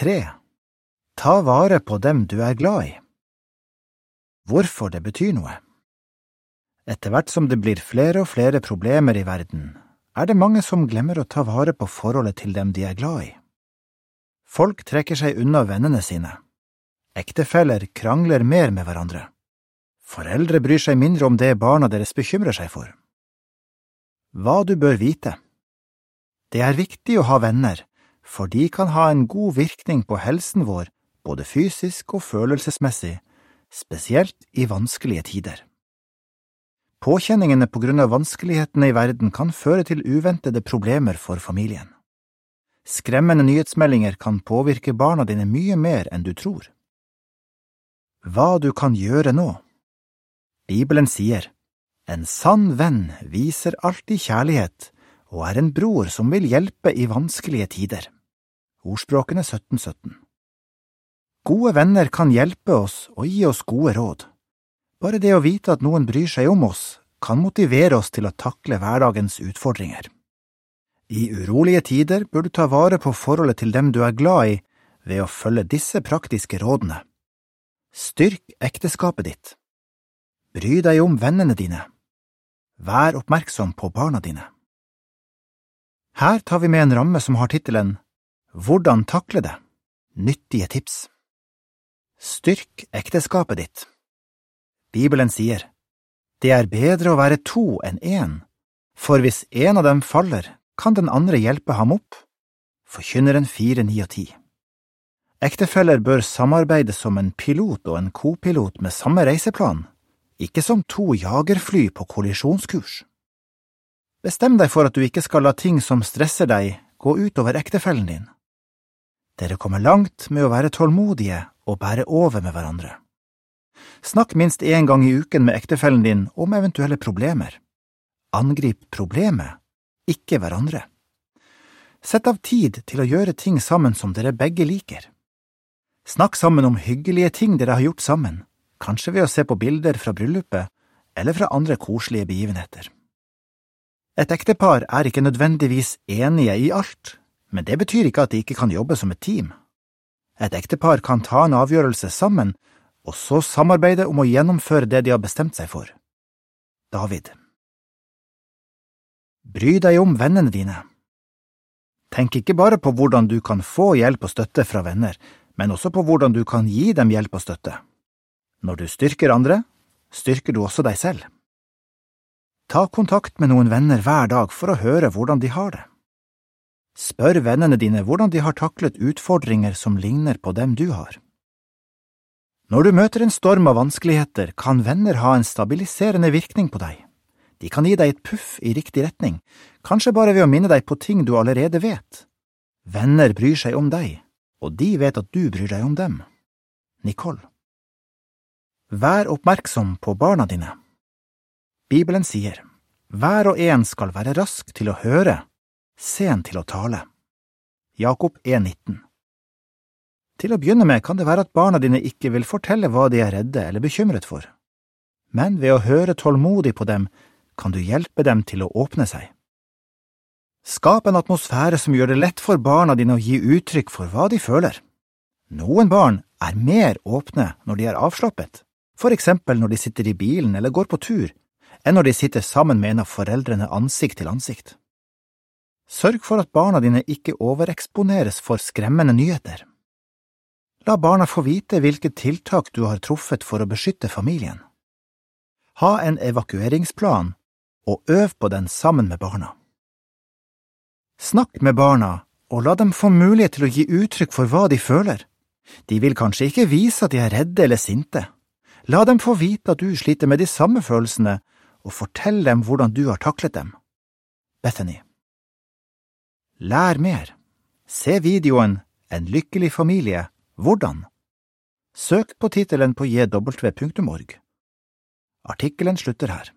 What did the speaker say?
tre Ta vare på dem du er glad i. Hvorfor det betyr noe Etter hvert som det blir flere og flere problemer i verden, er det mange som glemmer å ta vare på forholdet til dem de er glad i. Folk trekker seg unna vennene sine. Ektefeller krangler mer med hverandre. Foreldre bryr seg mindre om det barna deres bekymrer seg for. Hva du bør vite Det er viktig å ha venner, for de kan ha en god virkning på helsen vår, både fysisk og følelsesmessig, spesielt i vanskelige tider. Påkjenningene på grunn av vanskelighetene i verden kan føre til uventede problemer for familien. Skremmende nyhetsmeldinger kan påvirke barna dine mye mer enn du tror. Hva du kan gjøre nå Bibelen sier, En sann venn viser alltid kjærlighet og er en bror som vil hjelpe i vanskelige tider. Ordspråkene 1717 Gode venner kan hjelpe oss og gi oss gode råd. Bare det å vite at noen bryr seg om oss, kan motivere oss til å takle hverdagens utfordringer. I urolige tider bør du ta vare på forholdet til dem du er glad i ved å følge disse praktiske rådene. Styrk ekteskapet ditt. Bry deg om vennene dine. Vær oppmerksom på barna dine. Her tar vi med en ramme som har tittelen Hvordan takle det? Nyttige tips. Styrk ekteskapet ditt. Bibelen sier, Det er bedre å være to enn én, for hvis en av dem faller, kan den andre hjelpe ham opp. Forkynneren fire, ni og ti. Ektefeller bør samarbeide som en pilot og en kopilot med samme reiseplan, ikke som to jagerfly på kollisjonskurs. Bestem deg for at du ikke skal la ting som stresser deg, gå ut over ektefellen din. Dere kommer langt med å være tålmodige og bære over med hverandre. Snakk minst én gang i uken med ektefellen din om eventuelle problemer. Angrip problemet, ikke hverandre. Sett av tid til å gjøre ting sammen som dere begge liker. Snakk sammen om hyggelige ting dere har gjort sammen, kanskje ved å se på bilder fra bryllupet eller fra andre koselige begivenheter. Et ektepar er ikke nødvendigvis enige i alt, men det betyr ikke at de ikke kan jobbe som et team. Et ektepar kan ta en avgjørelse sammen og så samarbeide om å gjennomføre det de har bestemt seg for. David Bry deg om vennene dine. Tenk ikke bare på hvordan du kan få hjelp og støtte fra venner, men også på hvordan du kan gi dem hjelp og støtte. Når du styrker andre, styrker du også deg selv. Ta kontakt med noen venner hver dag for å høre hvordan de har det. Spør vennene dine hvordan de har taklet utfordringer som ligner på dem du har. Når du møter en storm av vanskeligheter, kan venner ha en stabiliserende virkning på deg. De kan gi deg et puff i riktig retning, kanskje bare ved å minne deg på ting du allerede vet. Venner bryr seg om deg, og de vet at du bryr deg om dem. Nicole Vær oppmerksom på barna dine. Bibelen sier, Hver og en skal være rask til å høre, sen til å tale. Jakob 1,19 til å begynne med kan det være at barna dine ikke vil fortelle hva de er redde eller bekymret for, men ved å høre tålmodig på dem kan du hjelpe dem til å åpne seg. Skap en atmosfære som gjør det lett for barna dine å gi uttrykk for hva de føler. Noen barn er mer åpne når de er avslappet, for eksempel når de sitter i bilen eller går på tur, enn når de sitter sammen med en av foreldrene ansikt til ansikt. Sørg for at barna dine ikke overeksponeres for skremmende nyheter. La barna få vite hvilke tiltak du har truffet for å beskytte familien. Ha en evakueringsplan, og øv på den sammen med barna. Snakk med barna, og la dem få mulighet til å gi uttrykk for hva de føler. De vil kanskje ikke vise at de er redde eller sinte. La dem få vite at du sliter med de samme følelsene, og fortell dem hvordan du har taklet dem. Bethany Lær mer. Se videoen En lykkelig familie hvordan? Søk på tittelen på jw.org. Artikkelen slutter her.